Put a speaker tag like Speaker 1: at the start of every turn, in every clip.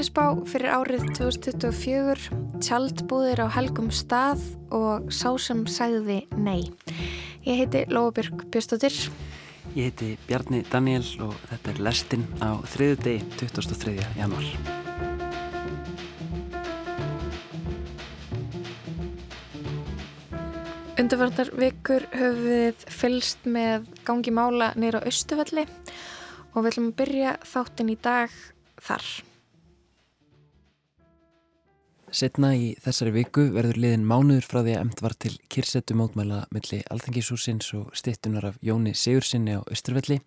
Speaker 1: Samkeppnisbá fyrir árið 2024, tjaldbúðir á helgum stað og sá sem sagði nei. Ég heiti Lóabjörg Björnstóttir.
Speaker 2: Ég heiti Bjarni Daniel og þetta er Lestin á þriðu degi 23. januar.
Speaker 1: Undarvarnar vikur höfum við fylst með gangi mála nýra á Östufelli og við ætlum að byrja þáttin í dag þar.
Speaker 2: Setna í þessari viku verður liðin mánuður frá því að emt var til kyrsetu mótmæla milli Alþengishúsins og stittunar af Jóni Sigursinni á Östurfelli.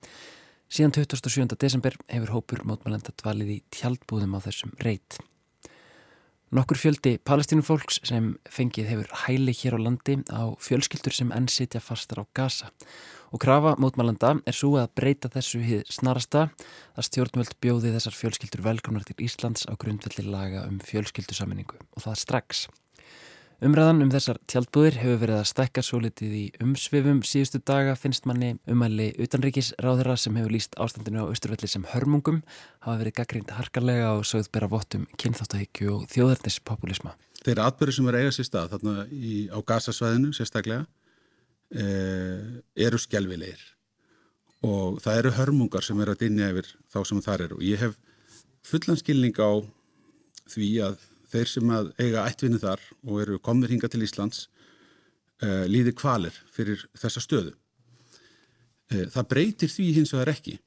Speaker 2: Síðan 27. desember hefur hópur mótmælenda dvalið í tjaldbúðum á þessum reit. Nokkur fjöldi palestínufólks sem fengið hefur hæli hér á landi á fjölskyldur sem enn sitja fastar á gasa og krafa mótmælanda er svo að breyta þessu hið snarasta að stjórnvöld bjóði þessar fjölskyldur velkonar til Íslands á grundvelli laga um fjölskyldusaminningu og það strax. Umræðan um þessar tjaldbúðir hefur verið að stekka svo litið í umsvifum síðustu daga finnst manni umæli utanríkisráðara sem hefur líst ástandinu á Östurvelli sem hörmungum hafa verið gaggrínd harkarlega og sögð bera vottum kynþáttahyggju og þjóðarnispopulisma.
Speaker 3: Þeir atbyrður sem er eiga sér stað þarna í, á gasasvæðinu sérstaklega e, eru skjálfilegir og það eru hörmungar sem eru að dinja yfir þá sem þar eru og ég hef fullan skilning á því að þeir sem að eiga ættvinni þar og eru komnir hinga til Íslands uh, líði kvalir fyrir þessa stöðu. Uh, það breytir því hins vegar ekki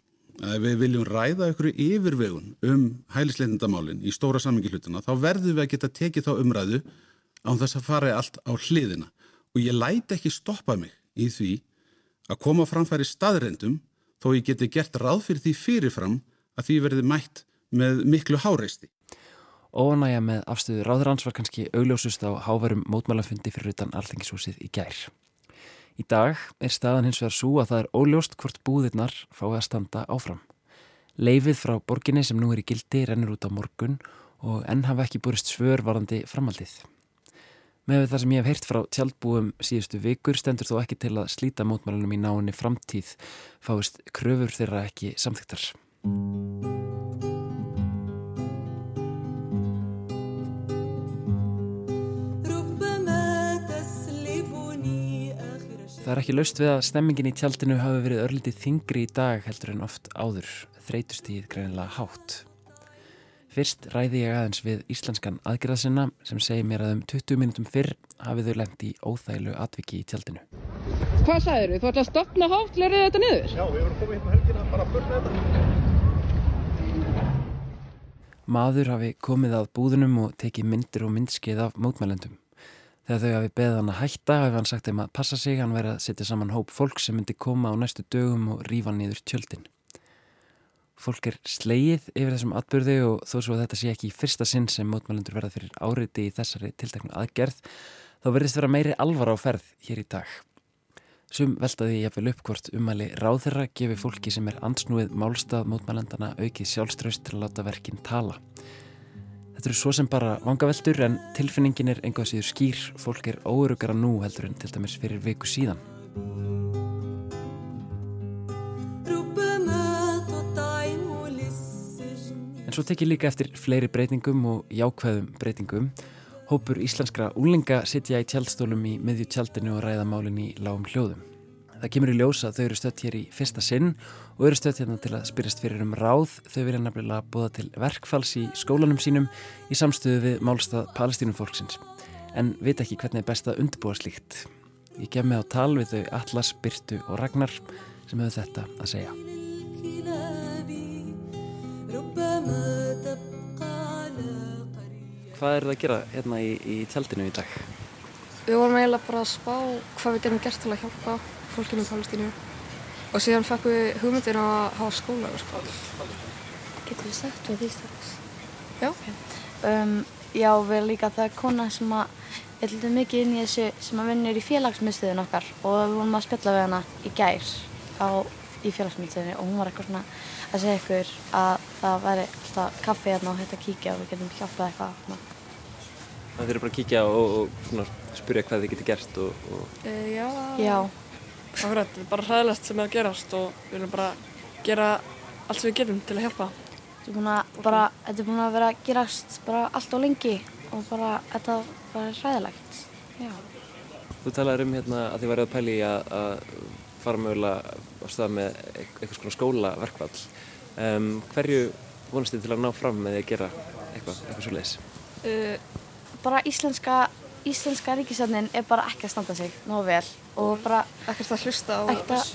Speaker 3: að við viljum ræða ykkur yfirvegun um hælisleitindamálinn í stóra samingilhutuna, þá verðum við að geta tekið þá umræðu án þess að fara allt á hliðina og ég læti ekki stoppa mig í því að koma framfæri staðrendum þó ég geti gert ráð fyrir því fyrirfram að því verði mætt með miklu háreisti.
Speaker 2: Óanægja með afstöðu ráðurans var kannski augljósust á hávarum mótmálafundi fyrir utan alþengishúsið í gær. Í dag er staðan hins vegar svo að það er óljóst hvort búðirnar fái að standa áfram. Leifið frá borginni sem nú er í gildi rennur út á morgun og enn hafa ekki búrist svörvarandi framaldið. Með það sem ég hef heyrt frá tjaldbúum síðustu vikur stendur þó ekki til að slíta mótmálunum í náinni framtíð fáist kröfur þeirra ekki samþygtar. Það er ekki laust við að stemmingin í tjaldinu hafi verið örlítið þingri í dag heldur en oft áður, þreytustíð greinilega hátt. Fyrst ræði ég aðeins við íslenskan aðgerðasinna sem segi mér að um 20 mínutum fyrr hafið þau lengt í óþæglu atviki í tjaldinu.
Speaker 4: Hvað sagður þú? Þú ætlaði að stopna hátt, lærið þetta niður?
Speaker 5: Já, við vorum komið hérna helgina bara að börna
Speaker 2: þetta. Maður hafi komið að búðunum og tekið myndir og myndskeið af mótmælendum. Þegar þau hafi beðið hann að hætta hafi hann sagt þeim að passa sig, hann væri að setja saman hóp fólk sem myndi koma á næstu dögum og rífa nýður tjöldin. Fólk er sleið yfir þessum atbyrði og þó svo að þetta sé ekki í fyrsta sinn sem mótmælendur verða fyrir áriði í þessari tilteknu aðgerð, þá verðist vera meiri alvar á ferð hér í dag. Sum veltaði ég að vel uppkvort umæli ráðherra gefi fólki sem er ansnúið málstað mótmælendana aukið sjálfströst til að láta verkinn tala. Þetta eru svo sem bara vangaveltur en tilfinningin er einhvað síður skýr, fólk er óörugara nú heldur en til dæmis fyrir viku síðan. En svo tekið líka eftir fleiri breytingum og jákvæðum breytingum. Hópur íslenskra úlinga sitja í tjaldstólum í miðju tjaldinu og ræða málinn í lágum hljóðum. Það kemur í ljós að þau eru stött hér í fyrsta sinn og eru stött hérna til að spyrjast fyrir um ráð. Þau vilja nefnilega búða til verkfalls í skólanum sínum í samstöðu við málstað palestínufólksins. En veit ekki hvernig er best að undirbúa slíkt. Ég gef mig á tal við þau Atlas, Byrtu og Ragnar sem hefur þetta að segja. Hvað er það að gera hérna í, í tjaldinu í dag?
Speaker 6: Við vorum eiginlega bara að spá hvað við gerum gert til að hjálpa fólkinu í Palestínu og síðan fekk við hugmyndir að hafa skóla sko.
Speaker 7: Getur við sagt við því strax?
Speaker 6: Já
Speaker 7: um, Já, við erum líka það er kona sem að er litið mikið inn í þessu sem að vinnir í félagsmyndstöðun okkar og við vorum að spjalla við hana í gær á, í félagsmyndstöðunni og hún var eitthvað svona að segja ykkur að það væri alltaf kaffi hérna og hægt að kíkja og við getum hjálpað eitthvað
Speaker 2: Það er bara að kíkja og, og spyrja hvað þið getur gert og, og...
Speaker 6: E, Já,
Speaker 7: Já.
Speaker 6: Akkurat, þetta er bara hræðilegt sem er að gerast og við viljum bara gera allt sem við getum til að hjálpa.
Speaker 7: Þetta er búin að, bara, þetta er búin að vera að gerast bara allt og lengi og bara, þetta var ræðilegt. Já.
Speaker 2: Þú talaður um hérna að þið værið að pæli að, að fara mögulega á stað með eitthvað svona skólaverkvall. Um, hverju vonast þið til að ná fram með því að gera eitthvað, eitthvað svo leiðis?
Speaker 7: Uh, bara íslenska, íslenska ríkisöndin er bara ekki að standa sig nógu vel og bara
Speaker 6: Ekkert að hlusta á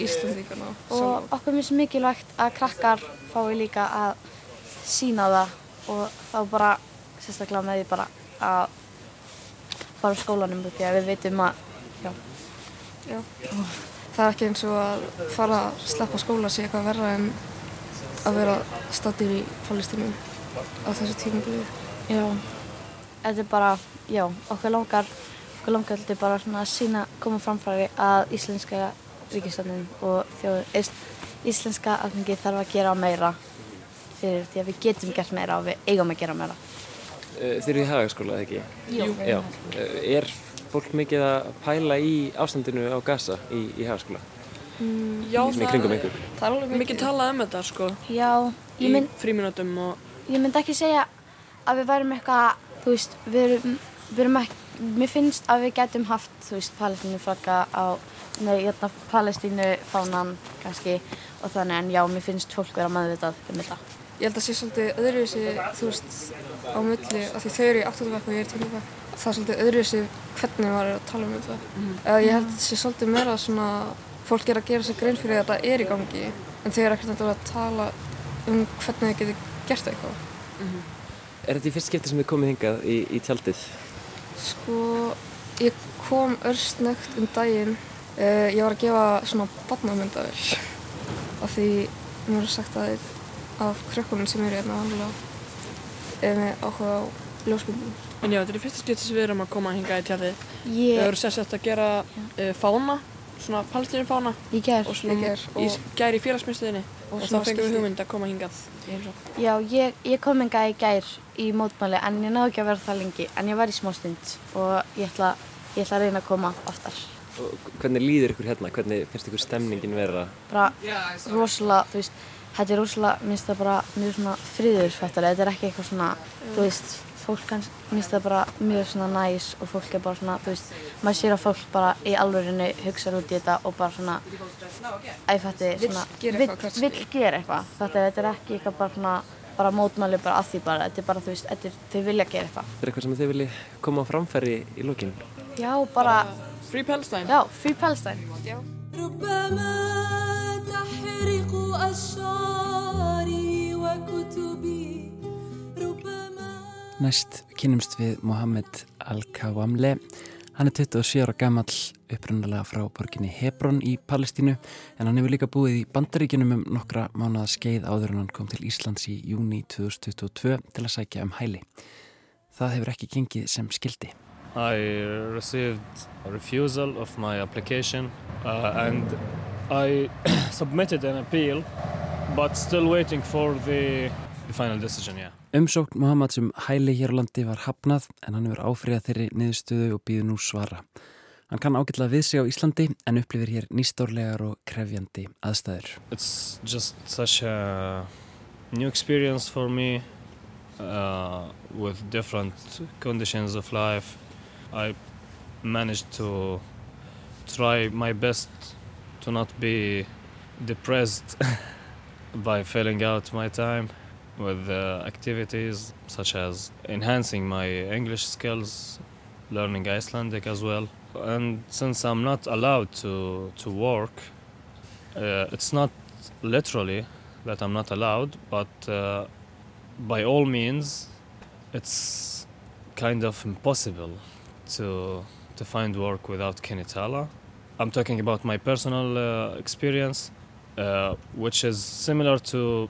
Speaker 6: Íslandíkana
Speaker 7: og okkur finnst mikilvægt að krakkar fái líka að sína það. Og þá bara sérstaklega með því bara að fara á skólanum því að við veitum að já,
Speaker 6: Það er ekki eins og að fara að sleppa skóla sé eitthvað verra en að vera stattir í Palestínu á þessu tímabili.
Speaker 7: já. Þetta er bara, já, okkur langar okkur langar þetta bara svona að sína koma framfæri að íslenska ríkistöndin og þjóð, ísl, íslenska alþengi þarf að gera meira fyrir því að við getum gert meira og við eigum að gera meira
Speaker 2: Uh, þið eru í hagaskóla, eða ekki?
Speaker 7: Jú.
Speaker 2: Já. Uh, er fólk mikið að pæla í ástandinu á Gaza í, í hagaskóla?
Speaker 8: Já,
Speaker 2: Svona í kringum ykkur?
Speaker 6: Það er alveg
Speaker 8: mikið talað um þetta sko
Speaker 7: Já,
Speaker 8: í
Speaker 7: mynd
Speaker 8: fríminútum og
Speaker 7: ég myndi ekki segja að við værum eitthvað, þú veist, við erum, við erum ekki, mér finnst að við getum haft, þú veist, palestínu flagga á, nei, hérna, palestínu fánan kannski og þannig en já, mér finnst fólk vera meðvitað um þetta.
Speaker 6: Ég held að sé svolítið öðruvísi, þú veist, á milli, af því þau eru í 8. bekk og ég er 10. bekk. Það er svolítið öðruvísi hvernig maður er að tala um þetta. Eða ég held að það sé svolítið meira svona, fólk er að gera sér grein fyrir því að þetta er í gangi, en þau eru ekkert að tala um hvernig þau getur gert eitthvað.
Speaker 2: Er þetta í fyrst skipti sem þið komið hingað í, í tjaldið?
Speaker 6: Sko, ég kom örstnögt um daginn, uh, ég var að gefa svona barnamyndavel, af því mér er sagt að af krökkunum sem eru hérna vanlega er með áhuga á ljósmyndum.
Speaker 8: en já, þetta er í fyrsta skipti sem við erum að koma hingað í tjaldið. Við
Speaker 7: Ég,
Speaker 8: erum sérst að gera uh, fána svona palestínu fána
Speaker 7: ég ger,
Speaker 8: og svona
Speaker 6: Í gær,
Speaker 8: í
Speaker 6: og-
Speaker 8: gær í félagsmyndstöðinni og,
Speaker 6: og
Speaker 8: þá fengum við hugmynd að koma hingað
Speaker 7: já, ég, ég kom enga í gær í mótmæli en ég náðu ekki að vera það lengi, en ég var í smástund og ég ætla, ég ætla að reyna að koma oftar.
Speaker 2: Og hvernig líður ykkur hérna? Hvernig finnst ykkur stemningin vera?
Speaker 7: bara rosalega, þú veist, þetta er rosalega, minnst það bara mjög svona friðurfættari, þetta er ekki eitthvað svona, þú veist, fólk hans, minnst það bara mjög svona næs og fólk er bara svona, þú veist, maður sér að fólk bara í alvörinu hugsa út í þetta og bara svona, æfætti, svona,
Speaker 6: gera eitthvað kannski.
Speaker 7: vill gera eitthvað, þetta, þetta er ekki eitthvað bara svona, bara mótmæli bara að því bara, þetta er bara, þú veist, þetta er, þau vilja gera eitthvað.
Speaker 2: Er eitthvað sem þið viljið koma á framfæri í lókinn?
Speaker 7: Já, bara,
Speaker 8: Free Palestine
Speaker 7: já, Free Palestine.
Speaker 9: ربما تحرق أشعاري وكتبي ربما
Speaker 2: Næst kynnumst við Mohamed Al-Kawamle. Hann er 27 ára gamall upprunalega frá borginni Hebron í Palestínu en hann hefur líka búið í bandaríkinum um nokkra mánuða skeið áður en hann kom til Íslands í júni 2022 til að sækja um hæli. Það hefur ekki gengið sem skildi.
Speaker 10: I received a refusal of my application uh, and I submitted an appeal but still waiting for the, the final decision, yeah.
Speaker 2: Umsókn Mohamed sem hæli hér á landi var hafnað en hann hefur áfriðað þeirri niðurstöðu og býður nú svara. Hann kann ágætlega við sig á Íslandi en upplifir hér nýstórlegar og krefjandi aðstæður.
Speaker 10: It's just such a new experience for me uh, with different conditions of life. I managed to try my best to not be depressed by filling out my time with uh, activities such as enhancing my English skills, learning Icelandic as well. And since I'm not allowed to, to work, uh, it's not literally that I'm not allowed, but uh, by all means, it's kind of impossible to to find work without Kenitala. I'm talking about my personal uh, experience, uh, which is similar to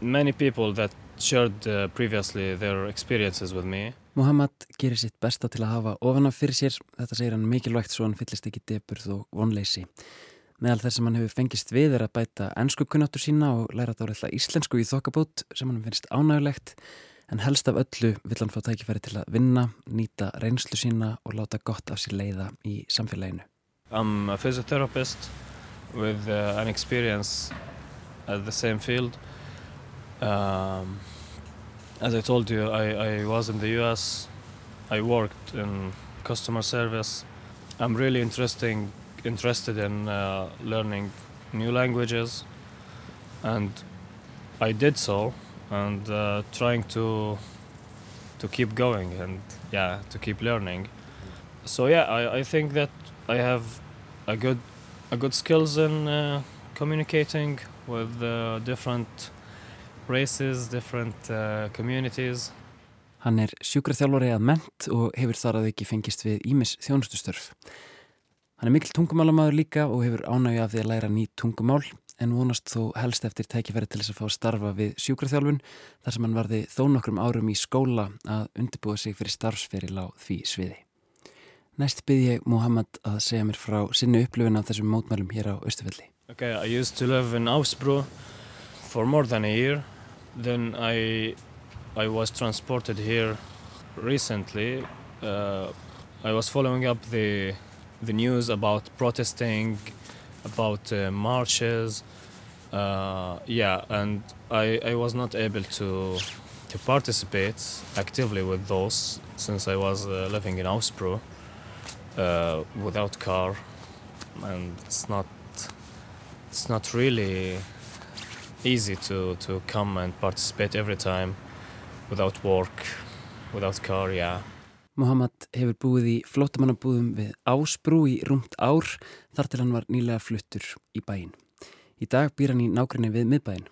Speaker 10: many people that shared uh, previously their experiences with me.
Speaker 2: Mohamed gerir sitt besta til að hafa ofan af fyrir sér, þetta segir hann mikilvægt svo hann fyllist ekki deburð og vonleysi. Meðal þess sem hann hefur fengist við er að bæta ennsku kunnáttur sína og læra þá íslensku í þokkabót sem hann finnst ánægulegt en helst af öllu vill hann fá tækifæri til að vinna, nýta reynslu sína og láta gott af sér leiða í samfélaginu.
Speaker 10: I'm a physiotherapist with uh, an experience at the same field, Um, as I told you, I, I was in the US. I worked in customer service. I'm really interesting, interested in uh, learning new languages, and I did so, and uh, trying to to keep going and yeah, to keep learning. So yeah, I, I think that I have a good a good skills in uh, communicating with uh, different races, different uh, communities.
Speaker 2: Hann er sjúkraþjálfari að ment og hefur þar að ekki fengist við Ímis þjónustustörf. Hann er mikil tungumálamæður líka og hefur ánægja af því að læra ný tungumál en vonast þó helst eftir tækifæri til þess að fá starfa við sjúkraþjálfun þar sem hann varði þó nokkrum árum í skóla að undirbúa sig fyrir starfsferil á því sviði. Næst byrð ég Mohamed að segja mér frá sinni upplöfun af þessum mótmælum hér á Östufelli.
Speaker 10: Okay, Then I I was transported here recently. Uh, I was following up the the news about protesting, about uh, marches. Uh, yeah, and I, I was not able to to participate actively with those since I was uh, living in Ausbro uh, without car, and it's not it's not really easy to, to come and participate every time without work, without car, yeah.
Speaker 2: Mohamed hefur búið í flótamannabúðum við Ásbrú í rúmt ár þar til hann var nýlega fluttur í bæin. Í dag býr hann í nákvæmni við miðbæin.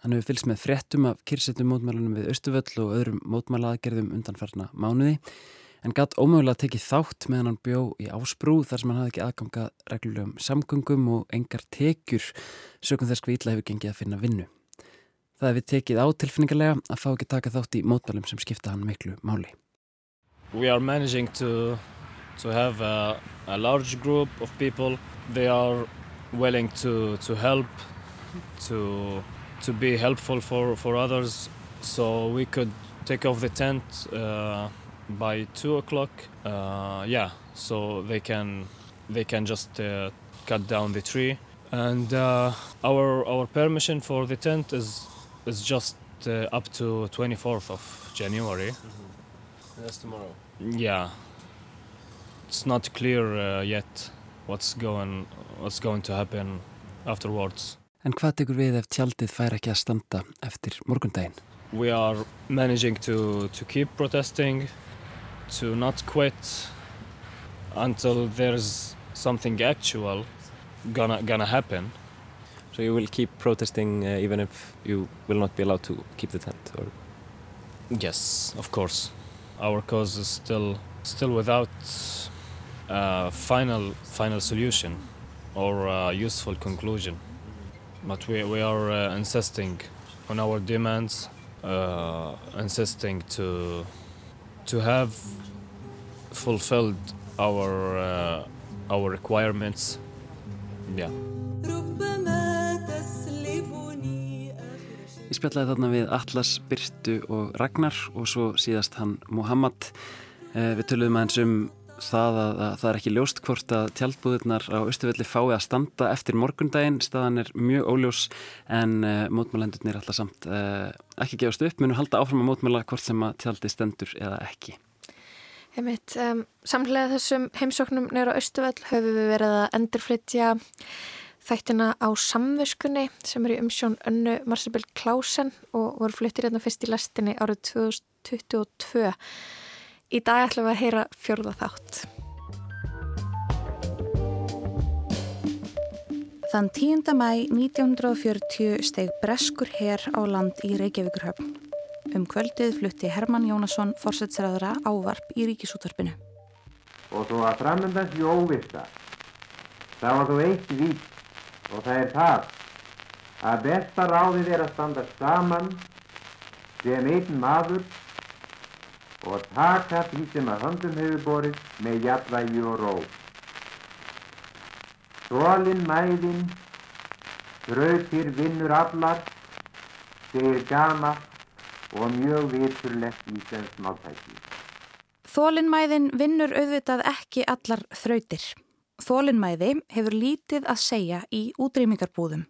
Speaker 2: Hann hefur fylgst með fréttum af kyrsettum mótmælunum við Östuvöll og öðrum mótmælaðgerðum undanfarna mánuði en gatt ómögulega tekið þátt meðan hann bjó í Ásbrú þar sem hann hafði ekki aðgangað reglulegum samgöngum og engar tekjur sökum þess hvað ítla hefur gengið að finna vinnu. Það hefur tekið á tilfinningarlega að fá ekki taka þátt í mótmælum sem skipta hann miklu máli.
Speaker 10: We are managing to to have a, a large group of people. They are willing to to help, to to be helpful for for others. So we could take off the tent uh, by two o'clock. Uh, yeah, so they can they can just uh, cut down the tree. And uh, our our permission for the tent is is just uh, up to 24th of January.
Speaker 11: That's tomorrow.
Speaker 10: Yeah, it's not clear uh, yet what's going what's going to happen afterwards.
Speaker 2: En hvað tekur við ef tjaldið fær ekki að standa eftir morgundaginn?
Speaker 10: We are managing to to keep protesting, to not quit until there's something actual gonna gonna happen.
Speaker 11: So you will keep protesting uh, even if you will not be allowed to keep the tent, or
Speaker 10: Yes, of course. Our cause is still still without uh, final final solution or uh, useful conclusion. But we we are uh, insisting on our demands, uh, insisting to to have fulfilled our uh, our requirements. Yeah.
Speaker 2: Ég spjallaði þarna við Atlas, Byrtu og Ragnar og svo síðast hann Mohammad. Eh, við töluðum aðeins um það að, að það er ekki ljóst hvort að tjaldbúðurnar á Östuvelli fái að standa eftir morgundaginn. Staðan er mjög óljós en uh, mótmælendurnir alltaf samt uh, ekki gefast upp, munum halda áfram að mótmæla hvort sem að tjaldi stendur eða ekki.
Speaker 1: Heimitt, um, samlega þessum heimsóknum neyra á Östuvell höfum við verið að endurflytja þættina á samviskunni sem er í umsjón önnu Marcibel Klausen og voru flyttir hérna fyrst í lestinni árið 2022. Í dag ætlum við að heyra fjórða þátt.
Speaker 12: Þann 10. mæ 1940 steg breskur herr á land í Reykjavíkurhöfn. Um kvöldið flutti Hermann Jónasson fórsetsræðara ávarp í ríkisútvarpinu.
Speaker 13: Og þó að framöndan sé óvista, þá er þó eitt vít og það er það að besta ráðið er að standa saman sem einn maður og taka því sem að höndum hefur borið með jafnvægi og ró. Þólinn mæðin, þrautir vinnur allar, segir gama og mjög viturlegt íslensk máltæki.
Speaker 12: Þólinnmæðin vinnur auðvitað ekki allar þrautir. Þólinnmæði hefur lítið að segja í útrýmingarbúðum.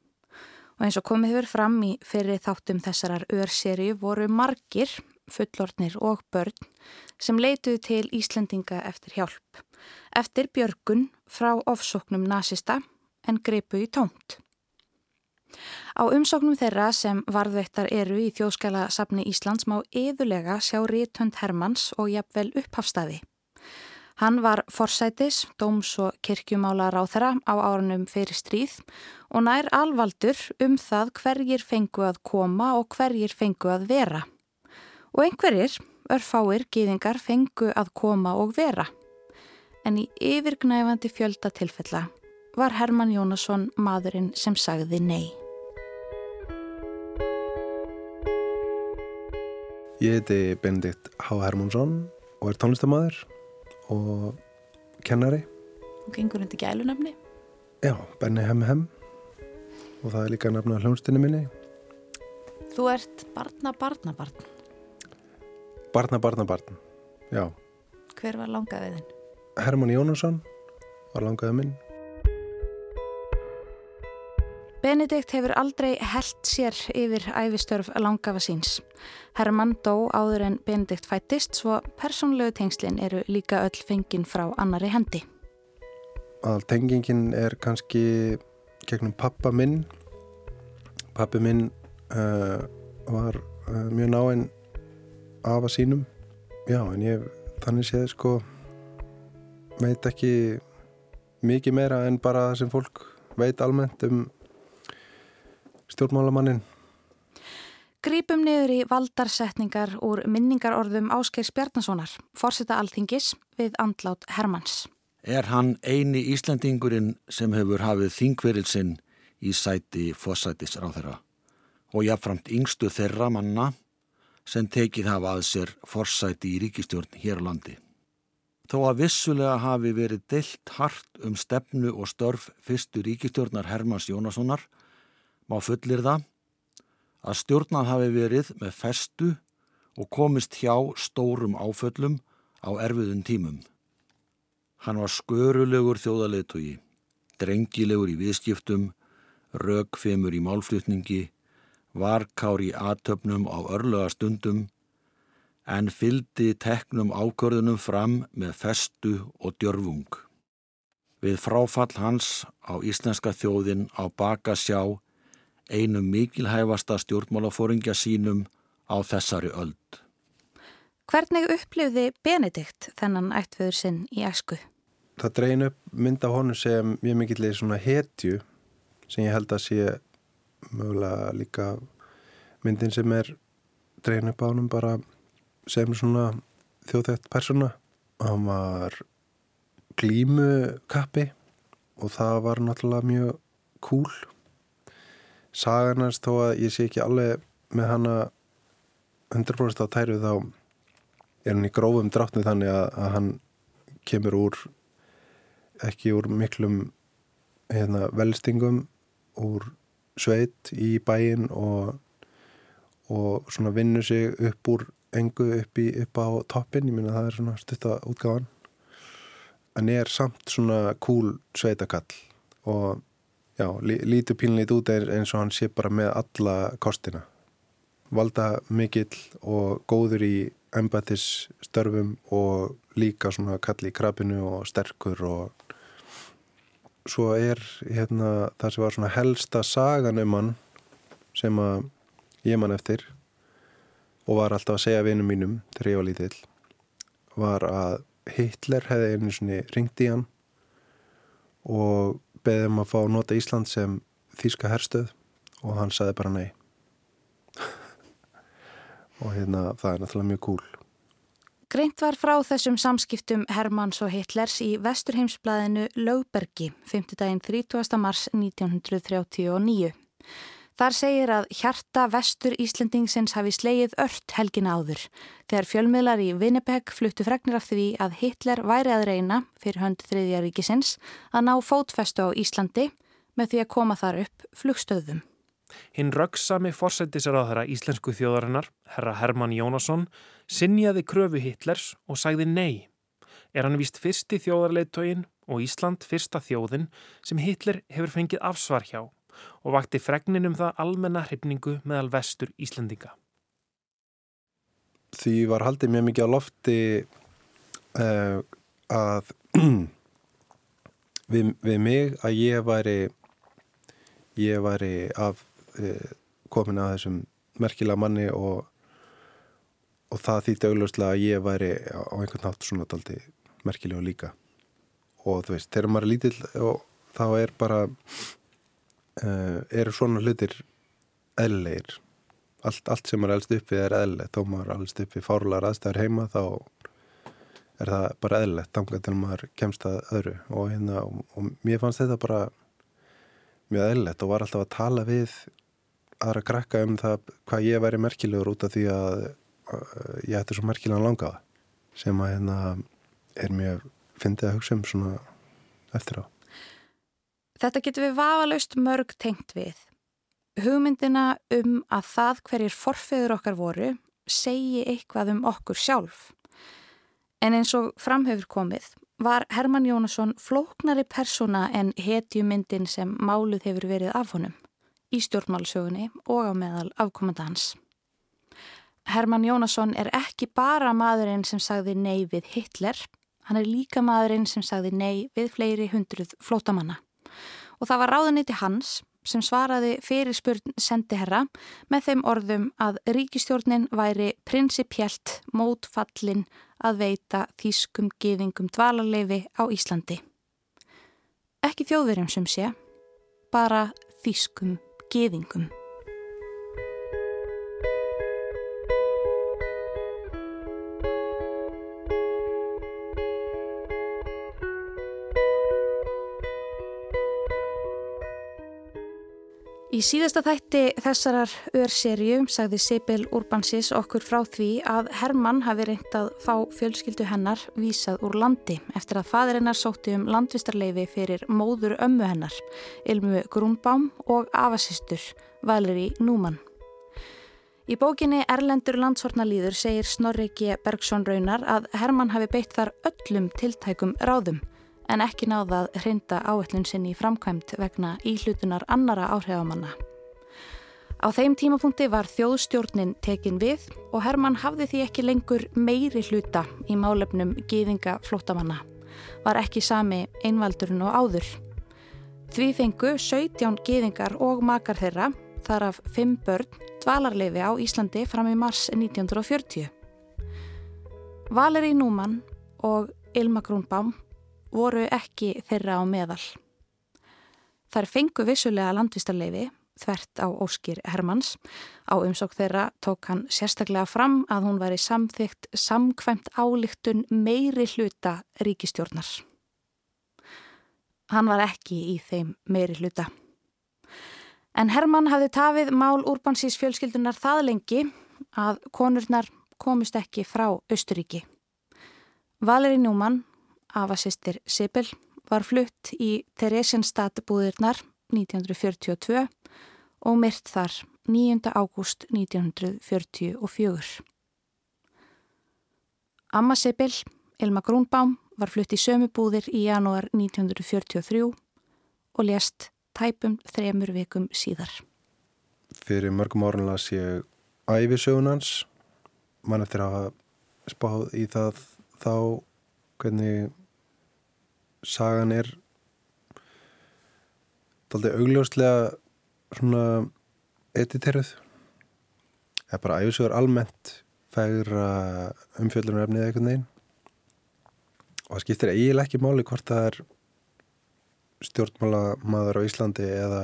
Speaker 12: Og eins og komið hefur fram í fyrir þáttum þessarar örseri voru margir, fullornir og börn, sem leituðu til Íslendinga eftir hjálp. Eftir björgun frá ofsóknum nazista en greipu í tómt. Á umsóknum þeirra sem varðveittar eru í þjóðskæla safni Íslands má yðulega sjá Ríthönd Hermanns og jafnvel upphafstaði. Hann var forsætis, dóms og kirkjumálar á þeirra á árunum fyrir stríð og nær alvaldur um það hverjir fengu að koma og hverjir fengu að vera. Og einhverjir, örfáir, gýðingar fengu að koma og vera. En í yfirgnæfandi fjölda tilfella var Herman Jónasson maðurinn sem sagði nei.
Speaker 14: Ég heiti Benedikt H. Hermansson og er tónlistamæður og kennari.
Speaker 12: Og gengur hundi gælunafni?
Speaker 14: Já, Benny Hem Hem og það er líka nafna hljónstinni minni.
Speaker 12: Þú ert barna barna barn.
Speaker 14: Barna barna barn, já.
Speaker 12: Hver var langaðiðin?
Speaker 14: Herman Jónasson var langaðið minn.
Speaker 12: Benedikt hefur aldrei held sér yfir æfistörf langafa síns. Herman dó áður en Benedikt fættist svo persónlegu tengslinn eru líka öll fenginn frá annari hendi.
Speaker 14: All tengingin er kannski gegnum pappa minn. Pappi minn uh, var uh, mjög náinn afa sínum. Já, en ég þannig séð sko veit ekki mikið meira en bara það sem fólk veit almennt um stjórnmálamannin.
Speaker 12: Grípum niður í valdarsetningar úr minningarorðum Áskeirs Bjarnasonar, forseta alþingis við andlát Hermanns.
Speaker 15: Er hann eini Íslandingurinn sem hefur hafið þingverilsinn í sæti fósætisráþera og jáfnframt yngstu þeirra manna sem tekið hafa að sér forsæti í ríkistjórn hér á landi. Þó að vissulega hafi verið deilt hart um stefnu og störf fyrstu ríkistjórnar Hermanns Jónassonar má fullir það að stjórnað hafi verið með festu og komist hjá stórum áföllum á erfiðun tímum. Hann var skörulegur þjóðaleitugi, drengilegur í viðskiptum, rögfemur í málflutningi, varkár í aðtöfnum á örlega stundum, en fyldi teknum ákörðunum fram með festu og djörfung. Við fráfall hans á íslenska þjóðin á baka sjá einum mikilhæfasta stjórnmálafóringja sínum á þessari öld.
Speaker 12: Hvernig upplifði Benedikt þennan ættföður sinn í æsku?
Speaker 14: Það dreyin upp mynd af honum sem mjög mikillir svona hetju sem ég held að sé mögulega líka myndin sem er dreyin upp á honum bara sem svona þjóðþægt persona. Hann var glímukappi og það var náttúrulega mjög cool saganast þó að ég sé ekki alveg með hana 100% á tæru þá er hann í grófum dráttni þannig að, að hann kemur úr ekki úr miklum hérna, velstingum úr sveit í bæin og, og svona vinnu sig upp úr engu upp, í, upp á toppin, ég minna það er svona stutta útgáðan en er samt svona cool sveitakall og já, lítur pínlít út eins og hann sé bara með alla kostina. Valda mikill og góður í embatis störfum og líka svona kalli í krabinu og sterkur og svo er hérna það sem var svona helsta sagan um hann sem að ég man eftir og var alltaf að segja vinum mínum þegar ég var lítill var að Hitler hefði einu svona ringt í hann og beðið um að fá nota Ísland sem þýska herstöð og hann saði bara nei. Og hérna það er náttúrulega mjög cool
Speaker 12: Greint var frá þessum samskiptum Hermanns og Hitlers í Vesturheimsblæðinu Lögbergi 5. daginn 30. mars 1939 Þar segir að hjarta vestur Íslendingsins hafi slegið ört helgina áður þegar fjölmiðlar í Winnipeg fluttu fregnir af því að Hitler væri að reyna fyrir hönd þriðja ríkisins að ná fótfestu á Íslandi með því að koma þar upp flugstöðum.
Speaker 16: Hinn röggsami forsættisraðara íslensku þjóðarinnar, herra Herman Jónasson, sinjaði kröfu Hitlers og sagði nei. Er hann vist fyrsti þjóðarleitógin og Ísland fyrsta þjóðin sem Hitler hefur fengið afsvar hjá og vakti fregnin um það almenna hrifningu meðal vestur Íslandinga.
Speaker 14: Því var haldið mjög mikið á lofti uh, að við, við mig að ég væri ég væri af uh, komin að þessum merkilega manni og, og það þýtti augljóslega að ég væri á einhvern nátt svona daldi merkilega líka. Og þú veist, þegar maður er lítill og þá er bara uh, eru svona hlutir eðlilegir. Allt, allt sem maður elst uppið er eðlilegt. Þó maður elst uppið fárlar aðstæður heima þá er það bara eðlilegt þangar til maður kemst að öðru. Og, hérna, og, og mér fannst þetta bara mjög eðlilegt og var alltaf að tala við aðra krakka um það hvað ég væri merkilegur út af því að ég ætti svo merkilegan langaða sem að hérna er mjög fyndið að hugsa um svona eftir á.
Speaker 12: Þetta getur við vafalaust mörg tengt við. Hugmyndina um að það hverjir forfeyður okkar voru segi eitthvað um okkur sjálf. En eins og framhefur komið var Herman Jónasson flóknari persóna en hetjumyndin sem máluð hefur verið af honum í stjórnmálsögunni og á meðal afkomanda hans. Herman Jónasson er ekki bara maðurinn sem sagði nei við Hitler, hann er líka maðurinn sem sagði nei við fleiri hundruð flótamanna. Og það var ráðuniti hans sem svaraði fyrir spurn sendiherra með þeim orðum að ríkistjórnin væri prinsipjælt mótfallin að veita þýskum geðingum dvalarleifi á Íslandi. Ekki þjóðverjum sem sé, bara þýskum geðingum. Í síðasta þætti þessarar örserju sagði Sibyl Urbansis okkur frá því að Hermann hafi reynt að fá fjölskyldu hennar vísað úr landi eftir að fadur hennar sótti um landvistarleifi fyrir móður ömmu hennar, Ilmu Grúnbám og afasistur Valeri Núman. Í bókinni Erlendur landsortnalýður segir Snorri G. Bergson Raunar að Hermann hafi beitt þar öllum tiltækum ráðum en ekki náða að hrinda áætlun sinni framkvæmt vegna íhlutunar annara áhrifamanna. Á þeim tímapunkti var þjóðstjórnin tekin við og Hermann hafði því ekki lengur meiri hluta í málefnum gýðinga flótamanna. Var ekki sami einvaldurinn og áður. Því fengu 17 gýðingar og makar þeirra, þar af 5 börn, dvalarleifi á Íslandi fram í mars 1940. Valeri Núman og Ilma Grúnbaum voru ekki þeirra á meðal. Þar fengu vissulega landvistarleifi, þvert á Óskir Hermanns. Á umsók þeirra tók hann sérstaklega fram að hún væri samþygt samkvæmt álíktun meiri hluta ríkistjórnar. Hann var ekki í þeim meiri hluta. En Hermann hafði tafið mál úrbansís fjölskyldunar það lengi að konurnar komist ekki frá Östuríki. Valeri Njúmann afasistir Sibyl var flutt í Theresienstadt búðirnar 1942 og myrt þar 9. ágúst 1944. Amma Sibyl, Ilma Grúnbaum, var flutt í sömu búðir í janúar 1943 og lést tæpum þremur vikum síðar.
Speaker 14: Fyrir mörgum árun las ég æfisögunans, mann eftir að spáð í það þá hvernig sagan er aldrei augljóslega svona editeruð eða bara æfisugur almennt færa umfjöldunarefnið eitthvað neginn og það skiptir eiginlega ekki máli hvort það er stjórnmálamaður á Íslandi eða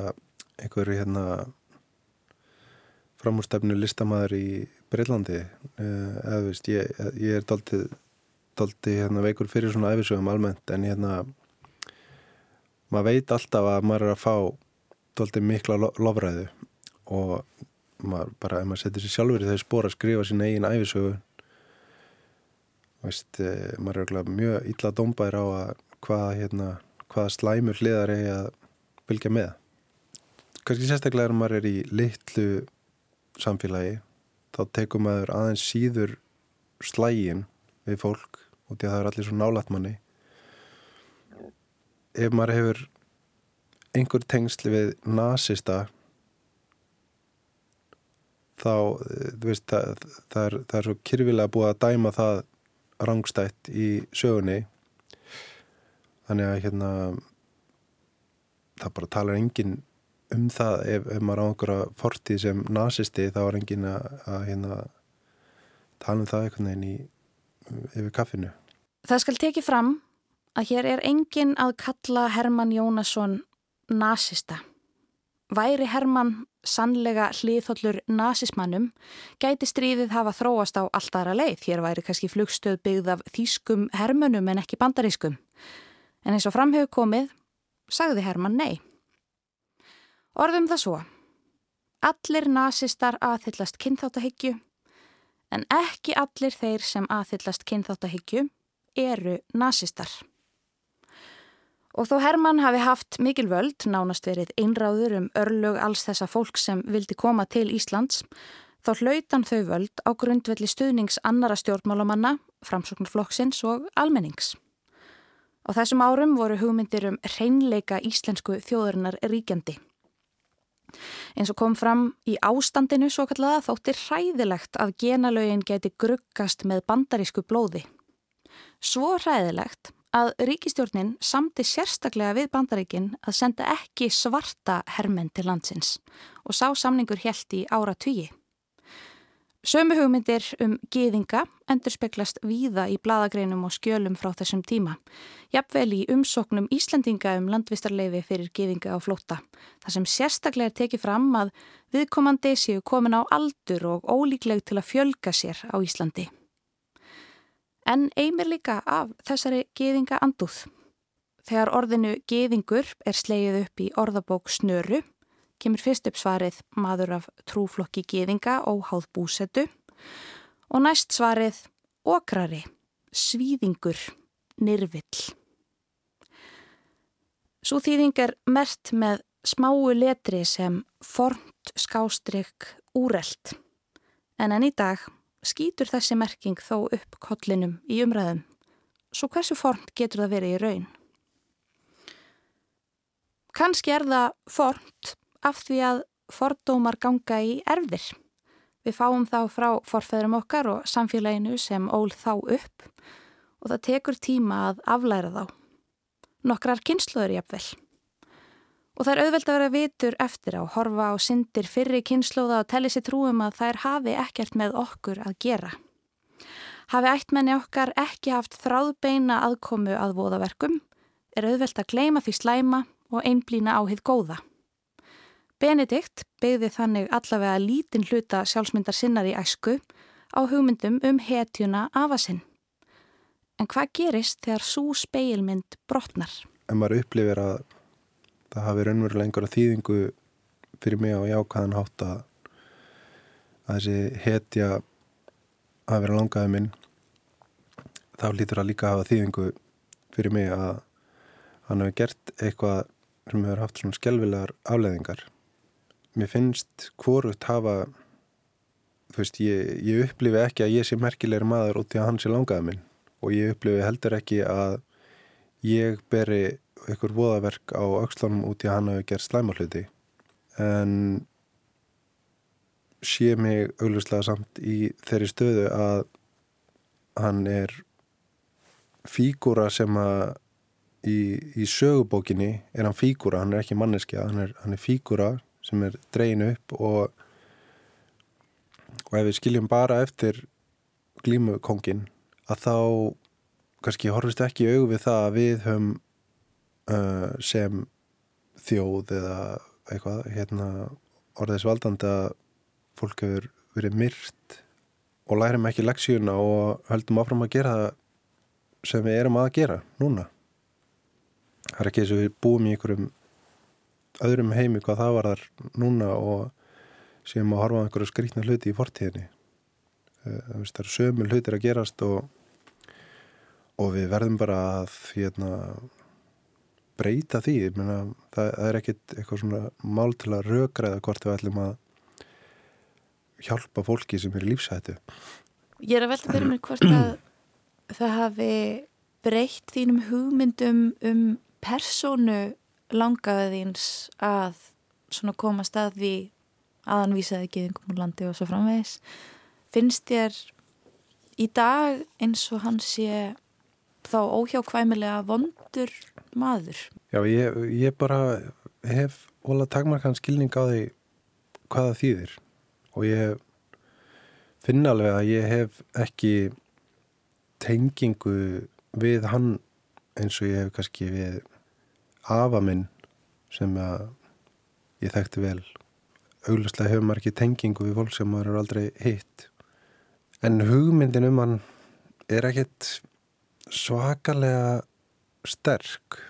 Speaker 14: einhverju hérna framúrstefnu listamæður í Breitlandi eða þú veist, ég, ég er daldið daldi hérna, veikur fyrir svona æfisögum almennt en hérna maður veit alltaf að maður er að fá daldi mikla lo lofræðu og maður bara ef maður setur sér sjálfur í þau spór að skrifa sín eigin æfisögu veist, e, maður er mjög illa dómbær á að hvaða hérna, hvað slæmur hliðar er að fylgja með. Kannski sérstaklega er maður er í litlu samfélagi þá tekum maður aðeins síður slægin við fólk og því að það er allir svo nálat manni. Ef maður hefur einhver tengsli við nazista þá eh, veist, það, það, er, það er svo kyrfilega búið að dæma það rangstætt í sögunni. Þannig að hérna það bara talar engin um það. Ef, ef maður á einhverja fortíð sem nazisti þá er engin að, að hérna, tala um það einhvern veginn í, yfir kaffinu.
Speaker 12: Það skal tekið fram að hér er engin að kalla Herman Jónasson nazista. Væri Herman sannlega hliðhollur nazismannum gæti stríðið hafa þróast á allt aðra leið. Hér væri kannski flugstöð byggð af þýskum hermönum en ekki bandarískum. En eins og framhefur komið, sagði Herman nei. Orðum það svo. Allir nazistar aðhyllast kynþáttahyggju en ekki allir þeir sem aðhyllast kynþáttahyggju eru nazistar. Og þó Hermann hafi haft mikil völd, nánast verið einráður um örlög alls þessa fólk sem vildi koma til Íslands, þá hlautan þau völd á grundvelli stuðnings annara stjórnmálamanna, framsóknarflokksins og almennings. Á þessum árum voru hugmyndir um reynleika íslensku þjóðurinnar ríkjandi. Eins og kom fram í ástandinu svo kallaða þóttir hræðilegt að genalögin geti gruggast með bandarísku blóði. Svo hræðilegt að ríkistjórnin samti sérstaklega við bandaríkin að senda ekki svarta hermenn til landsins og sá samningur helt í ára tugi. Sömu hugmyndir um gýðinga endur speklast víða í bladagreinum og skjölum frá þessum tíma. Jafnvel í umsóknum Íslandinga um landvistarleifi fyrir gýðinga á flóta. Það sem sérstaklega er tekið fram að viðkomandi séu komin á aldur og ólíkleg til að fjölga sér á Íslandi. En eigmir líka af þessari gýðinga anduð. Þegar orðinu gýðingur er slegið upp í orðabók snöru kemur fyrst upp svarið maður af trúflokki geðinga og háð búsetu og næst svarið okrari, svíðingur, nirvill. Svo þýðing er mert með smáu letri sem fornt skástrygg úrelt en enn í dag skýtur þessi merking þó upp kollinum í umræðum. Svo hversu fornt getur það verið í raun? Kanski er það fornt af því að fordómar ganga í erfðir. Við fáum þá frá forfæðurum okkar og samfélaginu sem ól þá upp og það tekur tíma að aflæra þá. Nokkrar kynsluður jafnvel. Og það er auðvelt að vera vitur eftir á horfa á syndir fyrri kynsluða og telli sér trúum að þær hafi ekkert með okkur að gera. Hafi ættmenni okkar ekki haft þráðbeina aðkomu að voðaverkum er auðvelt að gleima því slæma og einblýna á hitt góða. Benedikt byggði þannig allavega lítinn hluta sjálfsmyndar sinnar í æsku á hugmyndum um hetjuna afasinn. En hvað gerist þegar svo speilmynd brotnar?
Speaker 14: En maður upplifir að það hafi raunverulega einhverja þýðingu fyrir mig á jákaðan hátt að, þessi hetja hafi verið langaði minn þá lítur að líka hafa þýðingu fyrir mig að hann hefur gert eitthvað sem hefur haft svona skjálfilegar afleðingar mér finnst hvorugt hafa þú veist, ég, ég upplifi ekki að ég sé merkilegri maður út í að hann sé langaði minn. Og ég upplifi heldur ekki að ég beri ykkur voðaverk á aukslunum út í að hann hafi gert slæmarhluti en sé mig auglustlega samt í þeirri stöðu að hann er fígúra sem að í, í sögubókinni er hann fígúra, hann er ekki manneskja hann er, er fígúra sem er dregin upp og og ef við skiljum bara eftir glímukongin að þá kannski horfist ekki auð við það að við höfum uh, sem þjóð eða eitthvað hérna orðis valdandi að fólk hefur verið myrt og lærum ekki leksjuna og höldum áfram að gera það sem við erum að gera núna. Það er ekki eins og við búum í einhverjum öðrum heimi hvað það var þar núna og sem að horfa á einhverju skrítna hluti í fortíðinni. Það eru sömu hlutir að gerast og, og við verðum bara að hérna, breyta því. Menna, það, það er ekkit eitthvað svona mál til að rökræða hvort við ætlum að hjálpa fólki sem er í lífsættu
Speaker 12: Ég er að velta fyrir mér hvort að það hafi breytt þínum hugmyndum um personu
Speaker 17: langaði þíns að svona komast að því að hann vísaði geðingum úr landi og svo framvegis finnst þér í dag eins og hann sé þá óhjákvæmilega vondur maður?
Speaker 14: Já, ég, ég bara hef ólega takmarkan skilning á því hvaða þýðir og ég finna alveg að ég hef ekki tengingu við hann eins og ég hef kannski við afa minn sem að ég þekkti vel. Auglustlega hefur maður ekki tengingu við fólk sem maður er aldrei hitt. En hugmyndin um hann er ekkert svakalega sterk.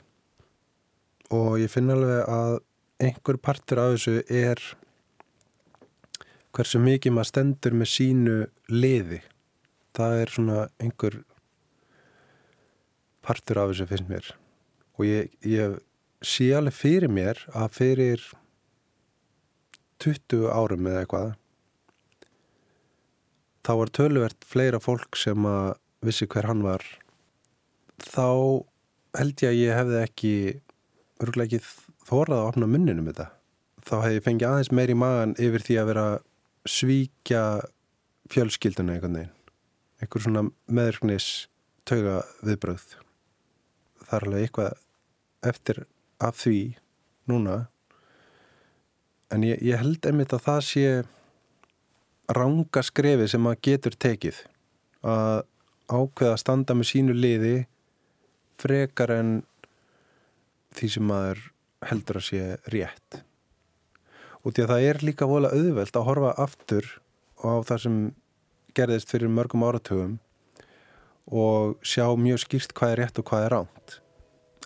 Speaker 14: Og ég finna alveg að einhver partur af þessu er hversu mikið maður stendur með sínu liði. Það er svona einhver partur af þessu finnst mér og ég, ég sé alveg fyrir mér að fyrir 20 árum eða eitthvað þá var töluvert fleira fólk sem að vissi hver hann var. Þá held ég að ég hefði ekki örgulega ekki þórað að opna munninum þetta. Þá hefði ég fengið aðeins meir í magan yfir því að vera svíkja fjölskylduna einhvern veginn. Einhver svona meðrknis tauga viðbröð það er alveg eitthvað eftir af því núna. En ég, ég held einmitt að það sé ranga skrefi sem maður getur tekið að ákveða að standa með sínu liði frekar en því sem maður heldur að sé rétt. Og því að það er líka vola auðvelt að horfa aftur á það sem gerðist fyrir mörgum áratugum og sjá mjög skýrt hvað er rétt og hvað er ránt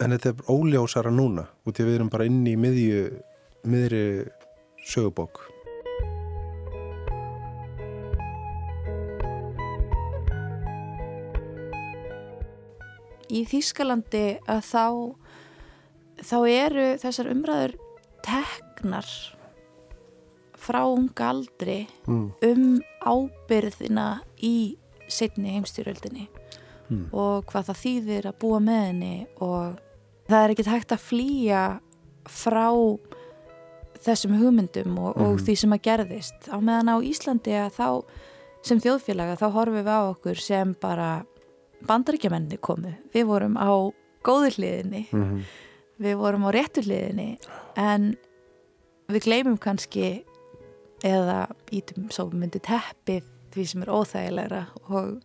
Speaker 14: en þetta er óljósara núna og því við erum bara inn í miðju miðri sögubók
Speaker 17: Í Þýskalandi að þá þá eru þessar umræður teknar frá unga aldri
Speaker 14: mm.
Speaker 17: um ábyrðina í setni heimstyröldinni
Speaker 14: mm.
Speaker 17: og hvað það þýðir að búa með henni og það er ekkert hægt að flýja frá þessum hugmyndum og, mm. og því sem að gerðist á meðan á Íslandi að þá sem þjóðfélaga þá horfum við á okkur sem bara bandaríkjamenni komu við vorum á góður hliðinni
Speaker 14: -hmm.
Speaker 17: við vorum á réttu hliðinni en við gleymum kannski eða ítum svo myndi teppið því sem er óþægilegra og,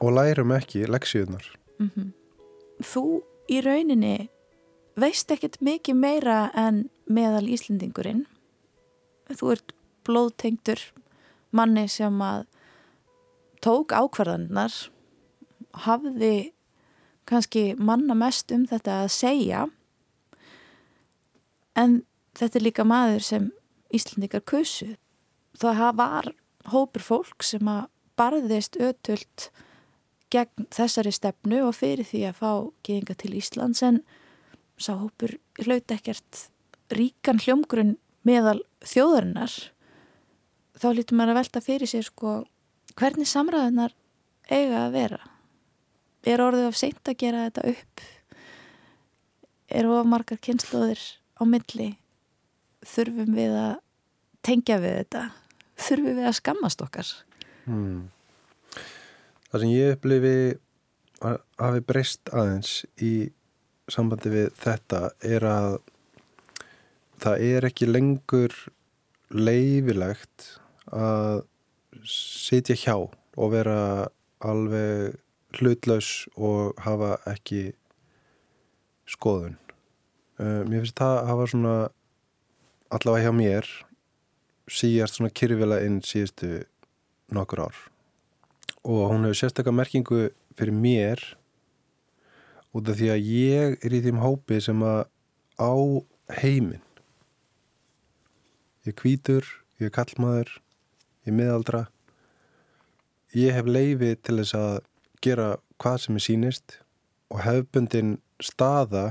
Speaker 14: og lærum ekki leksíunar
Speaker 17: mm -hmm. Þú í rauninni veist ekkert mikið meira en meðal Íslendingurinn. Þú ert blóðtengtur manni sem að tók ákvarðaninnar hafði kannski manna mest um þetta að segja. En þetta er líka maður sem Íslandikar kusu. Það var hópur fólk sem að barðist ötult gegn þessari stefnu og fyrir því að fá geðinga til Íslands en sá hópur hlaut ekkert ríkan hljómgrunn meðal þjóðarinnar þá lítur maður að velta fyrir sér sko hvernig samræðunar eiga að vera? Er orðið of seint að gera þetta upp? Er of margar kynnslóðir á milli? Þurfum við að tengja við þetta? Þurfum við að skammast okkar?
Speaker 14: Hmm. Það sem ég upplifi að hafi breyst aðeins í sambandi við þetta er að það er ekki lengur leifilegt að sitja hjá og vera alveg hlutlaus og hafa ekki skoðun. Uh, mér finnst það að hafa svona allavega hjá mér síjast svona kyrfila inn síðustu nokkur ár og hún hefur sérstaklega merkingu fyrir mér út af því að ég er í þeim hópi sem að á heiminn. Ég kvítur, ég er kallmaður ég er miðaldra. Ég hef leifi til þess að gera hvað sem er sínist og hefbundin staða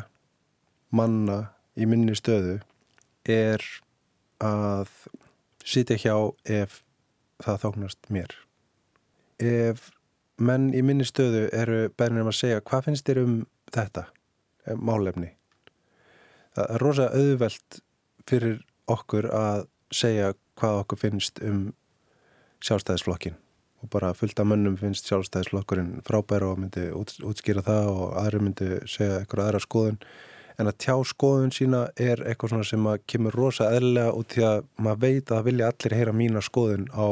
Speaker 14: manna í minni stöðu er að sitja hjá ef það þóknast mér. Ef menn í minni stöðu eru bærnir um að segja hvað finnst þér um þetta málefni? Það er rosa auðvelt fyrir okkur að segja hvað okkur finnst um sjálfstæðisflokkin og bara fullt af mönnum finnst sjálfstæðisflokkurinn frábær og myndi út, útskýra það og aðri myndi segja eitthvað aðra skoðun. En að tjá skoðun sína er eitthvað svona sem að kemur rosa eðlilega út því að maður veit að vilja allir heyra mína skoðun á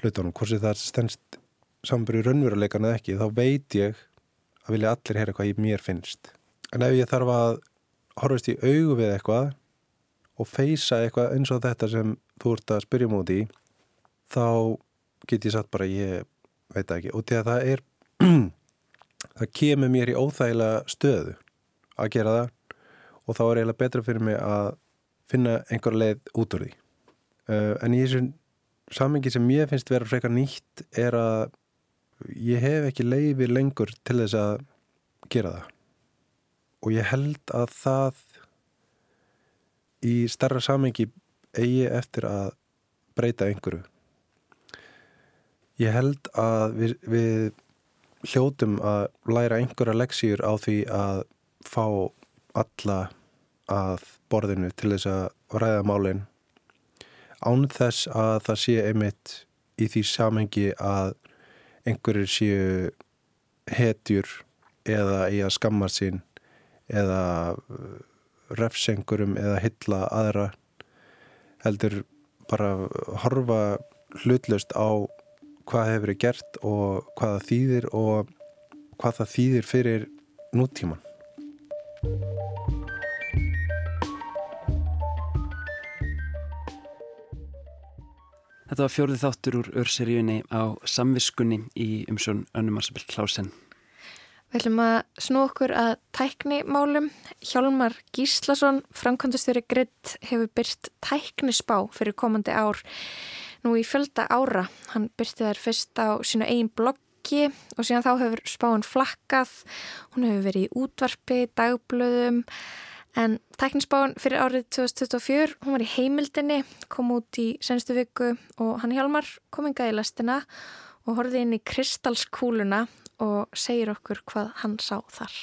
Speaker 14: hlutunum, hvort sem það stendst samanbyrju raunveruleikan eða ekki, þá veit ég að vilja allir heyra hvað ég mér finnst. En ef ég þarf að horfast í augu við eitthvað og feysa eitthvað eins og þetta sem þú ert að spyrja múti í þá get ég sagt bara ég veit ekki. Og til að það er það kemur mér í óþægilega stöðu að gera það og þá er eiginlega betra fyrir mig að finna einhver leið út úr því. Uh, en í þessum samengi sem ég finnst vera frekar nýtt er að ég hef ekki leiði lengur til þess að gera það. Og ég held að það í starra samengi eigi eftir að breyta einhverju. Ég held að við, við hljótum að læra einhverja leksýr á því að fá alla að borðinu til þess að ræða málinn án þess að það sé einmitt í því samhengi að einhverjir séu hetjur eða í að skamma sín eða refsengurum eða hylla aðra heldur bara horfa hlutlust á hvað hefur verið gert og hvað það þýðir og hvað það þýðir fyrir nútíman.
Speaker 2: Þetta var fjórið þáttur úr örseríunni á samviskunni í umsjón Önnu Marsabill Klásen.
Speaker 1: Við ætlum að snú okkur að tæknimálum. Hjálmar Gíslason, framkvæmdastjóri Gritt, hefur byrst tæknispá fyrir komandi ár nú í fjölda ára. Hann byrsti þær fyrst á sínu eigin bloggi og síðan þá hefur spáinn flakkað. Hún hefur verið í útvarpi, dagblöðum en tæknispáinn fyrir árið 2024, hún var í heimildinni, kom út í senstu viku og hann Hjálmar kom engað í lastina og horfið inn í kristalskúluna og segir okkur hvað hann sá þar.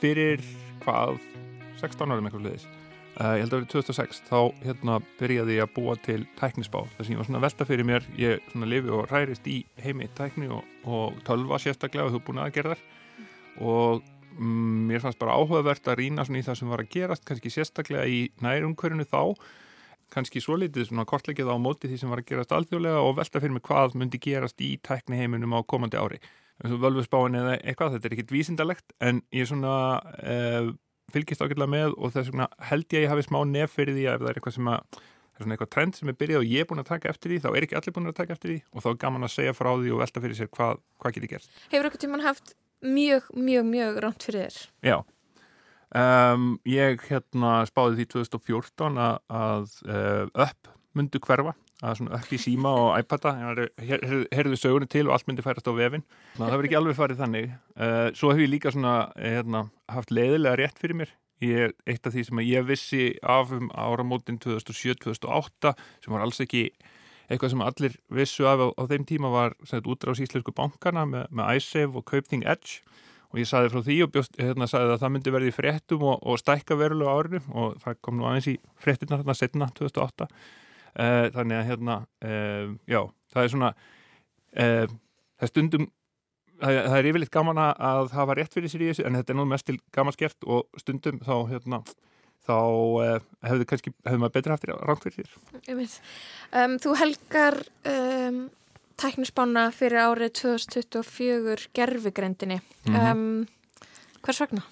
Speaker 18: fyrir hvað 16 árum eitthvað liðis uh, ég held að árið 2006 þá hérna byrjaði ég að búa til tæknisbá þess að ég var svona velta fyrir mér ég svona lifi og hrærist í heimi tækni og, og tölva sérstaklega og hugbúna að gera þar og mm, mér fannst bara áhugavert að rýna svona í það sem var að gerast kannski sérstaklega í nærumkörinu þá. Kannski svo litið svona kortleikið á móti því sem var að gerast alþjóðlega og velta fyrir mig hvað myndi gerast í tækni heiminum á komandi ári. Völvusbáin eða eitthvað, þetta er ekkit vísindalegt en ég svona uh, fylgist ákveðlega með og þess vegna held ég að ég hafi smá nef fyrir því að ef það er eitthvað sem að það er svona eitthvað trend sem er byrjað og ég er búin að taka eftir því þá er ekki allir búin að taka eftir því og þá er gaman að segja frá því og velta fyrir sér hvað, hvað getur gert
Speaker 1: Hefur eitthvað tíman haft mjög, mjög, mjög rámt fyrir þér?
Speaker 18: Já. Um, ég hérna spáði því 2014 að, að uh, upp myndu hverfa að svona upp í síma og iPada herðu sögurinn til og allt myndi færast á vefin það verður ekki alveg farið þannig. Uh, svo hef ég líka svona hérna, haft leiðilega rétt fyrir mér. Ég, eitt af því sem ég vissi af um áramótin 2007-2008 sem var alls ekki eitthvað sem allir vissu af á, á þeim tíma var útráðs íslensku bankana með, með iSave og Kaupthing Edge. Og ég saði frá því og bjóst, hérna saði að það myndi verði fréttum og, og stækka verulega árinu. Og það kom nú aðeins í fréttina þarna setna 2008 Uh, þannig að hérna uh, já, það er svona uh, það er stundum það, það er yfirleitt gaman að hafa rétt fyrir sér í þessu en þetta er nú mest til gaman skert og stundum þá hérna þá hefðu kannski, hefðu maður betur haft ránt fyrir þér
Speaker 1: um, Þú helgar um, tæknisbána fyrir árið 2024 gerfugrendinni mm -hmm. um, hvers vegna?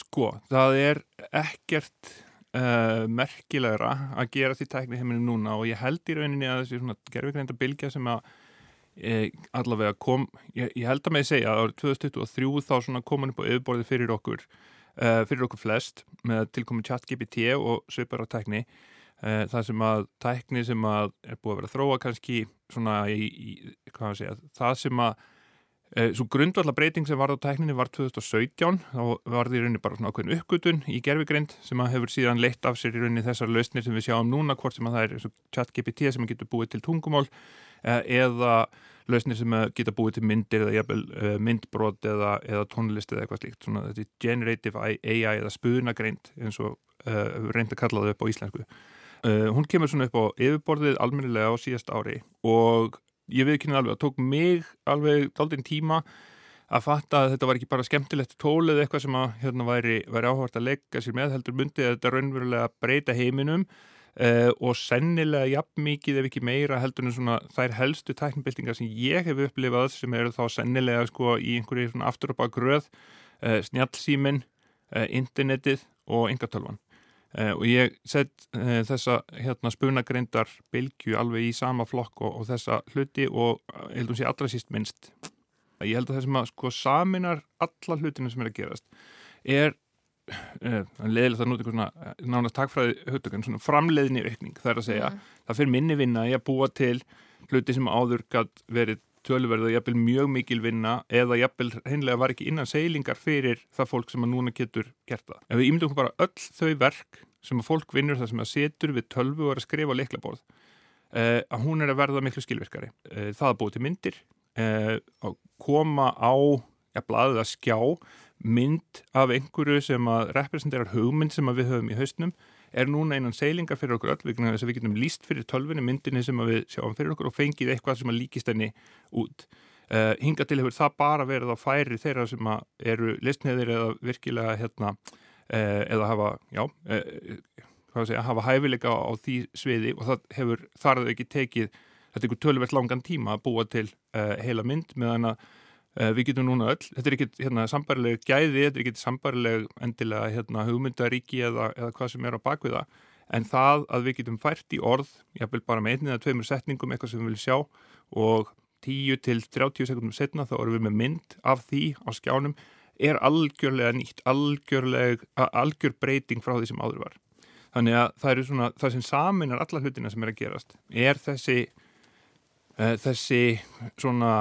Speaker 18: Sko, það er ekkert uh, merkilegra að gera því tækni heiminu núna og ég held í rauninni að þessi svona gerðvigreinda bylgja sem að e, allavega kom, ég, ég held að með segja að árið 2023 þá svona komin upp á auðborði fyrir okkur uh, fyrir okkur flest með tilkomið chat GPT og svipara tækni uh, það sem að tækni sem að er búið að vera þróa kannski svona í, í hvað að segja, það sem að Eh, Svo grundvallar breyting sem varð á tækninni var 2017, þá var því í rauninni bara svona ákveðin uppgötun í gerfigreind sem að hefur síðan leitt af sér í rauninni þessar lausnir sem við sjáum núna, hvort sem að það er og chat-GPT sem getur búið til tungumál eh, eða lausnir sem geta búið til myndir eða jafnvel, uh, myndbrot eða, eða tónlist eða eitthvað slíkt, svona þetta er generative AI eða spunagreind eins og uh, reynd að kalla það upp á íslensku. Uh, hún kemur svona upp á yfirborðið almennilega á síðast ári og ég viðkynna alveg að tók mig alveg daldinn tíma að fatta að þetta var ekki bara skemmtilegt tól eða eitthvað sem að hérna væri, væri áhvert að leggja sér með heldur myndi að þetta raunverulega breyta heiminum uh, og sennilega jafn mikið ef ekki meira heldur en svona þær helstu tæknibildingar sem ég hef upplifað sem eru þá sennilega sko í einhverju svona aftur upp að gröð uh, snjallsímin, uh, internetið og yngartölvan. Uh, og ég sett uh, þessa hérna spunagreindar bylgju alveg í sama flokk og, og þessa hluti og uh, heldum sé allra síst minnst. Ég held að það sem að sko saminar alla hlutinu sem er að gerast er uh, leðilegt að nota svona nánast takfræði hugtökun svona framleiðni aukning það er að segja, það fyrir minni vinna í að búa til hluti sem áður verið tölverð og jafnvel mjög mikil vinna eða jafnvel hreinlega var ekki innan seilingar fyrir það fólk sem að núna getur gert það. Ef við ímyndum okkur bara öll þau verk sem að fólk vinnur það sem að setur við tölvu og er að skrifa leiklaborð eh, að hún er að verða miklu skilvirkari. Eh, það að búið til myndir eh, að koma á ja, blaðið að skjá mynd af einhverju sem að representerar hugmynd sem að við höfum í haustnum er núna einan seilingar fyrir okkur öll vegna þess að við getum líst fyrir tölvunni myndinni sem við sjáum fyrir okkur og fengið eitthvað sem að líkist henni út. Uh, hinga til hefur það bara verið á færi þeirra sem eru listneðir eða virkilega hérna, uh, eða hafa, já, uh, segja, hafa hæfileika á, því sviði og það hefur þar ekki tekið, þetta er einhver tölvert langan tíma að búa til heila mynd meðan að við getum núna öll, þetta er ekkit hérna, sambarileg gæði, þetta er ekkit sambarileg endilega hérna, hugmyndaríki eða, eða hvað sem er á bakviða, en það að við getum fært í orð, jáfnvel bara með einnig að tveimur setningum eitthvað sem við viljum sjá og 10 til 30 sekundum setna þá erum við með mynd af því á skjánum er algjörlega nýtt, algjörleg, algjör breyting frá því sem áður var. Þannig að það svona, það sem saminar alla hlutina sem er að gerast, er þessi, uh, þessi svona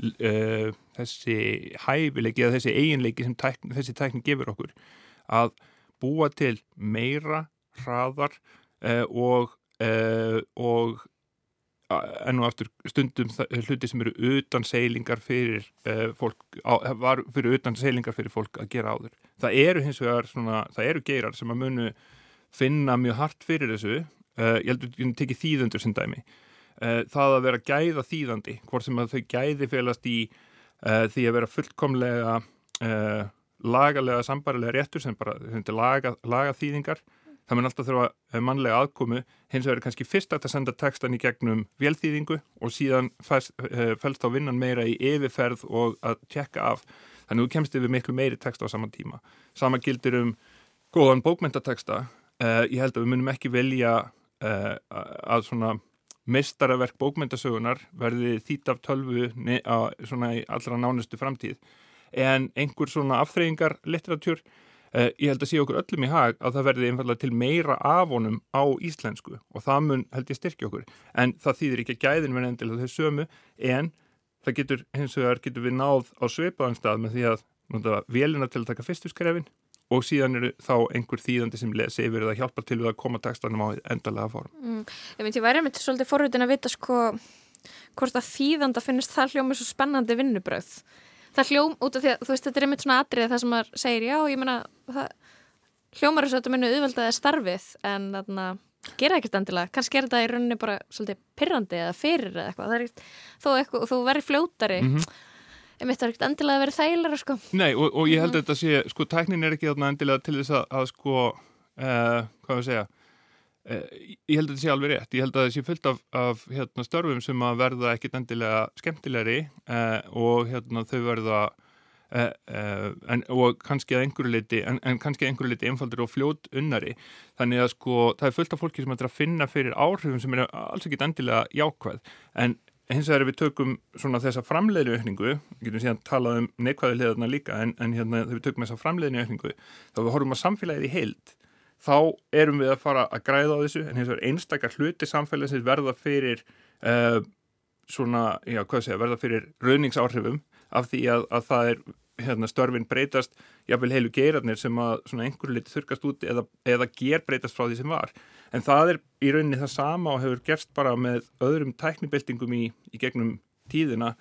Speaker 18: uh, þessi hæfileiki eða þessi eiginleiki sem tækni, þessi tækni gefur okkur að búa til meira hraðar uh, og, uh, og enn og aftur stundum hluti sem eru utan seilingar fyrir fólk, á, var fyrir utan seilingar fyrir fólk að gera áður. Það eru hins vegar svona, það eru geirar sem að munu finna mjög hart fyrir þessu, ég heldur að við tekið þýðendur sem dæmi uh, það að vera gæða þýðandi hvort sem að þau gæði félast í uh, því að vera fullkomlega uh, lagalega sambarilega réttur sem bara laga, laga þýðingar það mun alltaf þurfa mannlega aðkomu. Hins vegar er kannski fyrst að senda textan í gegnum velþýðingu og síðan fælst á vinnan meira í yfirferð og að tjekka af. Þannig að þú kemst yfir miklu meiri text á saman tíma. Sama gildir um góðan bókmyndateksta ég held að við munum ekki velja að svona mestaraverk bókmyndasögunar verði þýtt af tölvu allra nánustu framtíð. En einhver svona afþreyingar litteratúr, eh, ég held að sé okkur öllum í hag að það verði einfallega til meira afónum á íslensku og það mun held ég styrkja okkur, en það þýðir ekki að gæðin verði endilega þau sömu en það getur hins vegar getur við náð á sveipaðan stað með því að velina til að taka fyrstu skrefin og síðan eru þá einhver þýðandi sem lesi yfir eða hjálpa til við að koma textanum á endalega form.
Speaker 1: Mm, ég myndi að væri með svolítið forrutin að vita sko hvort að þýðanda finnist það hljómið svo spennandi vinnubröð. Það hljóm út af því að þú veist þetta er einmitt svona atrið það sem maður segir já ég menna hljómar þess að þetta munu auðveldaði starfið en þarna gera ekkert endilega. Kannski er þetta í rauninni bara svolítið pirrandi eða fyrir eða eitthvað. eitthvað, þú verður fljótari mm -hmm ég mitt að það endilega að vera þægilega sko.
Speaker 18: Nei og, og ég held að þetta sé sko tæknin er ekki endilega til þess að, að sko uh, hvað við segja uh, ég held að þetta sé alveg rétt. Ég held að þetta sé fullt af, af hérna, störfum sem að verða ekkit endilega skemmtilegri uh, og hérna þau verða en, og kannski að einhverju liti en, en kannski að einhverju liti einfaldur og fljót unnari þannig að sko það er fullt af fólki sem er að finna fyrir áhrifum sem er alls ekkit endilega jákvæð. En hins vegar ef við tökum svona þessa framleiðinu aukningu, við getum síðan talað um neikvæði hliðarna líka, en, en hérna þegar við tökum þessa framleiðinu aukningu, þá við horfum að samfélagið í heild, þá erum við að fara að græða á þessu, en hins vegar einstakar hluti samfélagsins verða fyrir uh, svona, já, hvað segja, verða fyrir rauningsáhrifum af því að, að það er hérna, störfin breytast jáfnvel heilu geirarnir sem að einhverju liti þurkast út eða, eða ger breytast frá því sem var. En það er í rauninni það sama og hefur gerst bara með öðrum tæknibeltingum í, í gegnum tíðina.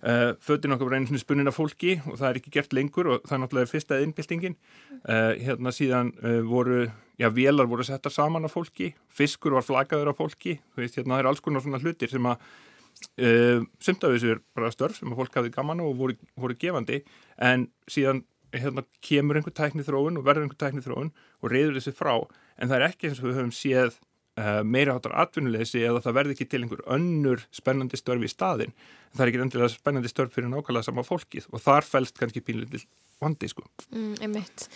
Speaker 18: Uh, fötin okkar var einu svona spunnin af fólki og það er ekki gert lengur og það er náttúrulega fyrsta innbyltingin. Uh, hérna síðan uh, voru, já, vélar voru settar saman af fólki, fiskur var flagaður af fólki, þú veist, hérna það er alls konar svona hlutir sem að Uh, sumt af þessu er bara störf sem fólk hafði gaman og voru, voru gefandi en síðan hérna, kemur einhver tækni þróun og verður einhver tækni þróun og reyður þessi frá en það er ekki eins og við höfum séð uh, meira hátar atvinnuleysi eða það verði ekki til einhver önnur spennandi störf í staðin það er ekki endilega spennandi störf fyrir nákvæmlega sama fólkið og þar fælst kannski pínleitil vandi sko.
Speaker 1: Mm, einmitt.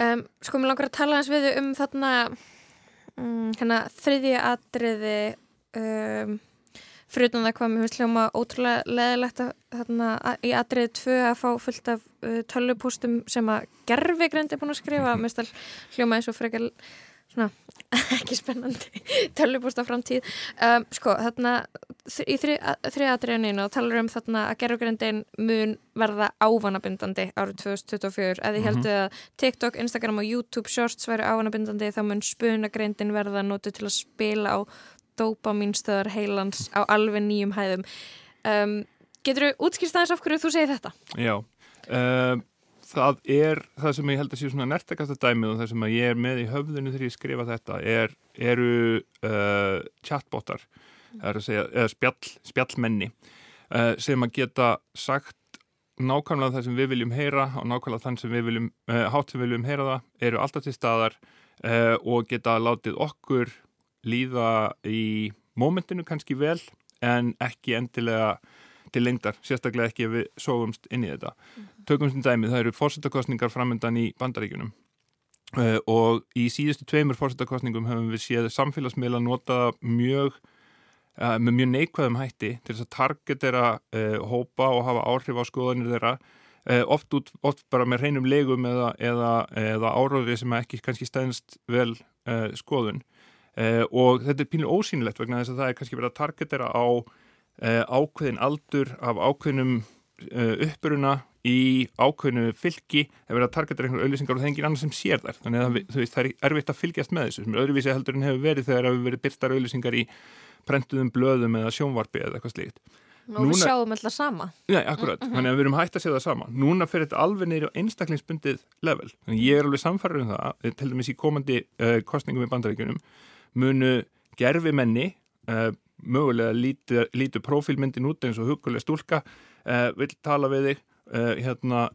Speaker 1: Um, sko mér langar að tala hans við um þarna um, hérna, þriðja atriði um, fyrir utan það hvað mér finnst hljóma ótrúlega leðilegt að, þarna, í atriði tvö að fá fullt af uh, tölvupústum sem að gerfi greindi búin að skrifa. Mér finnst hljóma eins og frekar svona, ekki spennandi tölvupústa framtíð. Um, sko þarna í þriða atriðinu og talar um þarna að gerfi greindin mun verða ávanabindandi árið 2024 eða ég heldur að TikTok, Instagram og YouTube Shorts væri ávanabindandi þá mun spunagreindin verða nótu til að spila á dopaminstöðar heilans á alveg nýjum hæðum um, Getur þú útskýrst aðeins af hverju þú segir þetta?
Speaker 18: Já uh, það er það sem ég held að sé svona nertekasta dæmið og það sem ég er með í höfðinu þegar ég skrifa þetta er, eru uh, chatbotar segja, eða spjall, spjallmenni uh, sem að geta sagt nákvæmlega það sem við viljum heyra og nákvæmlega þann sem við viljum hátt sem við viljum heyra það eru alltaf til staðar og geta látið okkur líða í mómentinu kannski vel en ekki endilega til lengdar, sérstaklega ekki ef við sóumst inn í þetta. Mm -hmm. Tökum sem dæmið, það eru fórsettakostningar framöndan í bandaríkunum uh, og í síðustu tveimur fórsettakostningum hefum við séð samfélagsmiðla nota mjög uh, með mjög neikvæðum hætti til þess að targetera uh, hópa og hafa áhrif á skoðanir þeirra oft, út, oft bara með hreinum legum eða, eða, eða áróðri sem ekki kannski stæðnst vel skoðun Uh, og þetta er pínlega ósýnilegt vegna þess að það er kannski verið að targetera á uh, ákveðin aldur af ákveðinum uh, uppuruna í ákveðinu fylgi það er verið að targetera einhverju auðlýsingar og það er engin annar sem sér þar þannig að það, veist, það er erfitt að fylgjast með þessu sem er öðruvísi heldur en hefur verið þegar hefur verið byrtar auðlýsingar í prentuðum blöðum eða sjónvarpi eða eitthvað slíkt.
Speaker 1: Og Núna, við sjáum alltaf sama.
Speaker 18: Já, akkurat, mm -hmm. þannig að við erum hægt að sjá það sama. Núna fyrir þetta alveg neyri á einstaklingsbundið level, þannig ég er alveg samfarið um það til dæmis í komandi kostningum í bandaríkunum munu gerfi menni uh, mögulega lítu, lítu profilmyndin út eins og hugulega stúlka uh, vil tala við þig uh, hérna,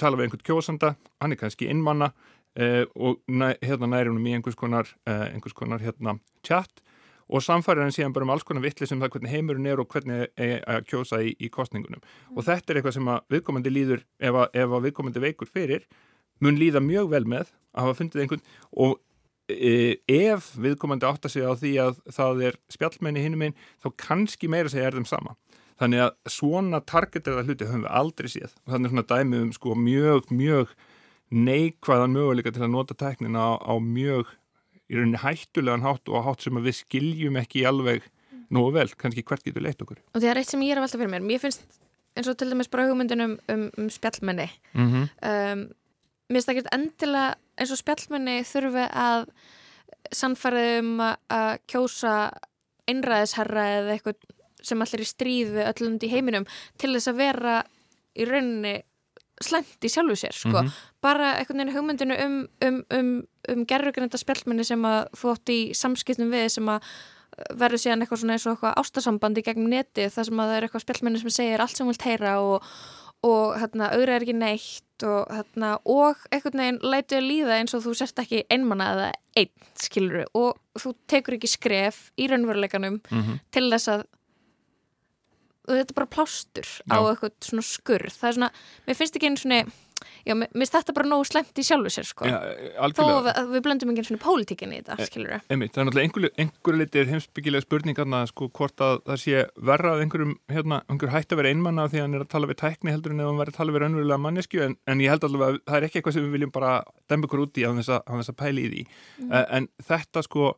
Speaker 18: tala við einhvern kjósanda hann er kannski innmanna og næ, hérna næri húnum í einhvers konar, einhvers konar hérna, chat. Og samfærir hann síðan bara um alls konar vittli sem það hvernig heimurinn er og hvernig að kjósa í, í kostningunum mm. og þetta er eitthvað sem að viðkomandi líður ef að, ef að viðkomandi veikur fyrir mun líða mjög vel með að hafa fundið einhvern. Og ef viðkomandi átt að segja á því að það er spjallmenni hinnum einn þá kannski meira segja er þeim sama. Þannig að svona targeterða hluti höfum við aldrei séð. Og þannig er svona dæmið um sko mjög, mjög neikvæðan möguleika til að nota tæknina á, á mjög í rauninni hættulegan hátt og hátt sem við skiljum ekki alveg nógu vel, kannski hvert getur leitt okkur.
Speaker 1: Og það er eitt sem ég er að velta fyrir mér mér finnst eins og til dæmis bara hugmyndin um, um, um spjallmenni. Mm -hmm. um, mér finnst það ekki endilega eins og spjallmenni þurfi að sannfærið um að kjósa einræðisherra eða eitthvað sem allir í stríð við öllum í heiminum til þess að vera í rauninni í sjálfu sér sko. mm -hmm. bara einhvern veginn hugmyndinu um, um, um, um gerðugrænda spjallmenni sem að átt í samskiptum við sem að verður síðan eitthvað svona eins og eitthvað ástasambandi gegn neti þar sem að það er eitthvað spjallmenni sem segir allt sem vilt heyra og og hérna, auðra er ekki neitt og, hérna, og einhvern veginn lætuði líða eins og þú sérst ekki einmanna eða einn, skiluru, og þú tekur ekki skref í raunveruleikanum mm -hmm. til þess að þetta er bara plástur Já. á eitthvað svona skurð, það er svona, mér finnst ekki einu svona Já, mér finnst þetta bara nógu slemt í sjálfu sér sko.
Speaker 18: Já,
Speaker 1: Þó við, við blöndum ekki svona pólitíkinni í þetta, e, skilur við.
Speaker 18: Einmitt, það er náttúrulega einhverju, litir heimsbyggilega spurningarna sko hvort að það sé verra að einhverjum, hérna, einhver hætti að vera einmanna því að hann er að tala við tækni heldur en ef hann verður að tala við raunverulega mannesku en, en ég held alveg að það er ekki eitthvað sem við viljum bara demba ykkur út í á þess að, að pæli í því. Mm. En þetta sko,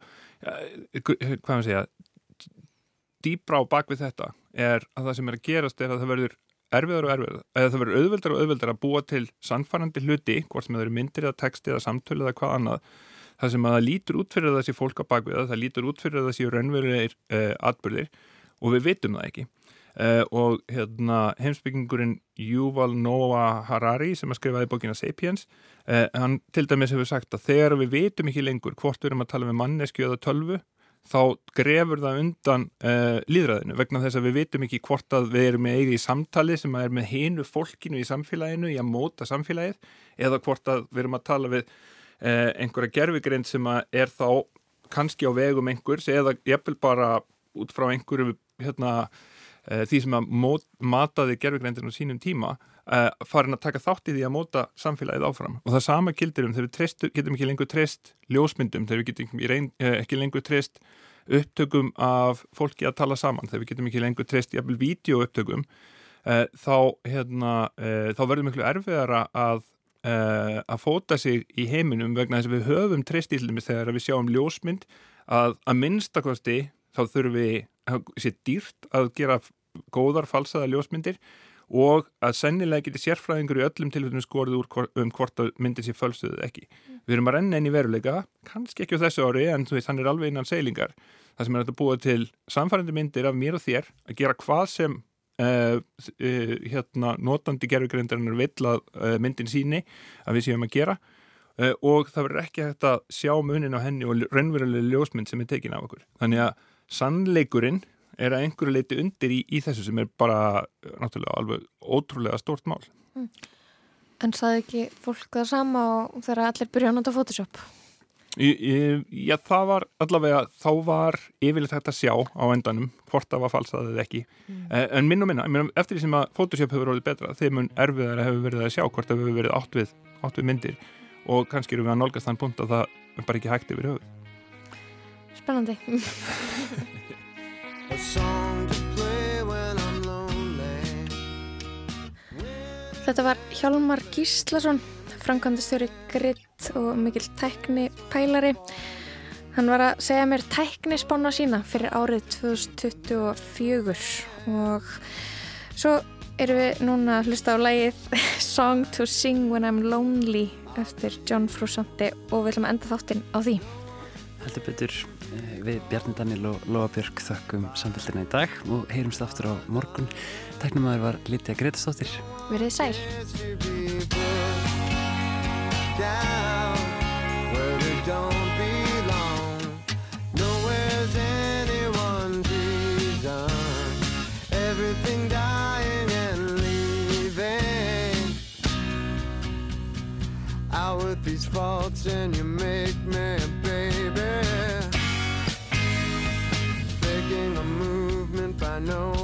Speaker 18: hvað maður segja, dýbra á bakvið þetta er að það sem er að gerast er að það verður erfiðar og erfiðar, eða það verður auðveldar og auðveldar að búa til sannfærandi hluti, hvort sem það eru myndir eða texti eða samtölu eða hvað annað það sem að það lítur út fyrir þessi fólk á bakvið það lítur út fyrir þessi raunverulegir uh, atbyrðir og við vitum það ekki. Uh, og hérna, heimsbyggingurinn Yuval Noah Harari sem að skrifaði bókina Sapiens uh, hann til dæmis hefur sagt að þegar við vitum ekki lengur hvort við erum að tala með mannesku eða tölvu þá grefur það undan uh, líðræðinu vegna þess að við vitum ekki hvort að við erum með eigið í samtali sem er með hinu fólkinu í samfélaginu í að móta samfélagið eða hvort að við erum að tala við uh, einhverja gerfigrind sem er þá kannski á vegum einhvers eða jafnvel bara út frá einhverju hérna, uh, því sem að mót, mataði gerfigrindinu á sínum tíma farin að taka þátt í því að móta samfélagið áfram. Og það sama kildir um þegar við trestu, getum ekki lengur treyst ljósmyndum, þegar við getum reyn, ekki lengur treyst upptökum af fólki að tala saman, þegar við getum ekki lengur treyst jafnvel vídeo upptökum uh, þá, hérna, uh, þá verður miklu erfiðara að, uh, að fóta sig í heiminum vegna þess að við höfum treyst í hlumis þegar við sjáum ljósmynd að að minnstakosti þá þurfum við, það sé dýrt að gera góðar falsaða ljósmyndir og að sennilega geti sérfræðingur í öllum tilfellum skorið úr um hvort að myndið sé fölstuðið ekki. Mm. Við erum að renna inn í veruleika, kannski ekki á þessu ári en þú veist, hann er alveg innan seilingar. Það sem er að búa til samfærandi myndir af mér og þér að gera hvað sem uh, uh, hérna, notandi gerðugrindarinnar vill að uh, myndin síni að við séum að gera og það verður ekki hægt að sjá munin á henni og raunverulega ljósmynd sem er tekin af okkur. Þannig að sannleikurinn er að einhverju leiti undir í, í þessu sem er bara náttúrulega alveg ótrúlega stórt mál.
Speaker 1: Mm. En saði ekki fólk það sama þegar allir byrja að nota Photoshop?
Speaker 18: Já, það var allavega, þá var yfirleitt hægt að sjá á endanum hvort það var falsað eða ekki. Mm. En minn og minna, minna, eftir því sem að Photoshop hefur orðið betra, þeim mun erfiðar hefur verið að sjá hvort það hefur verið átt við, átt við myndir og kannski eru við að nálgast þann punkt að það er bara ekki hægt yfir höfuð.
Speaker 1: Spennandi. Þetta var Hjálmar Gíslason, framkvæmdastjóri gritt og mikill tækni pælari. Hann var að segja mér tækni spána sína fyrir árið 2024 og svo erum við núna að hlusta á lægið Song to Sing When I'm Lonely eftir John Frusandi og við ætlum að enda þáttinn á því.
Speaker 2: Heldur betur við Bjarni Daniel og Lóa Björk þökkum samfélgina í dag og heyrumst aftur á morgun. Tæknum að það var Lítja Gretastóttir.
Speaker 1: Verðið sæl. These faults and you make I know.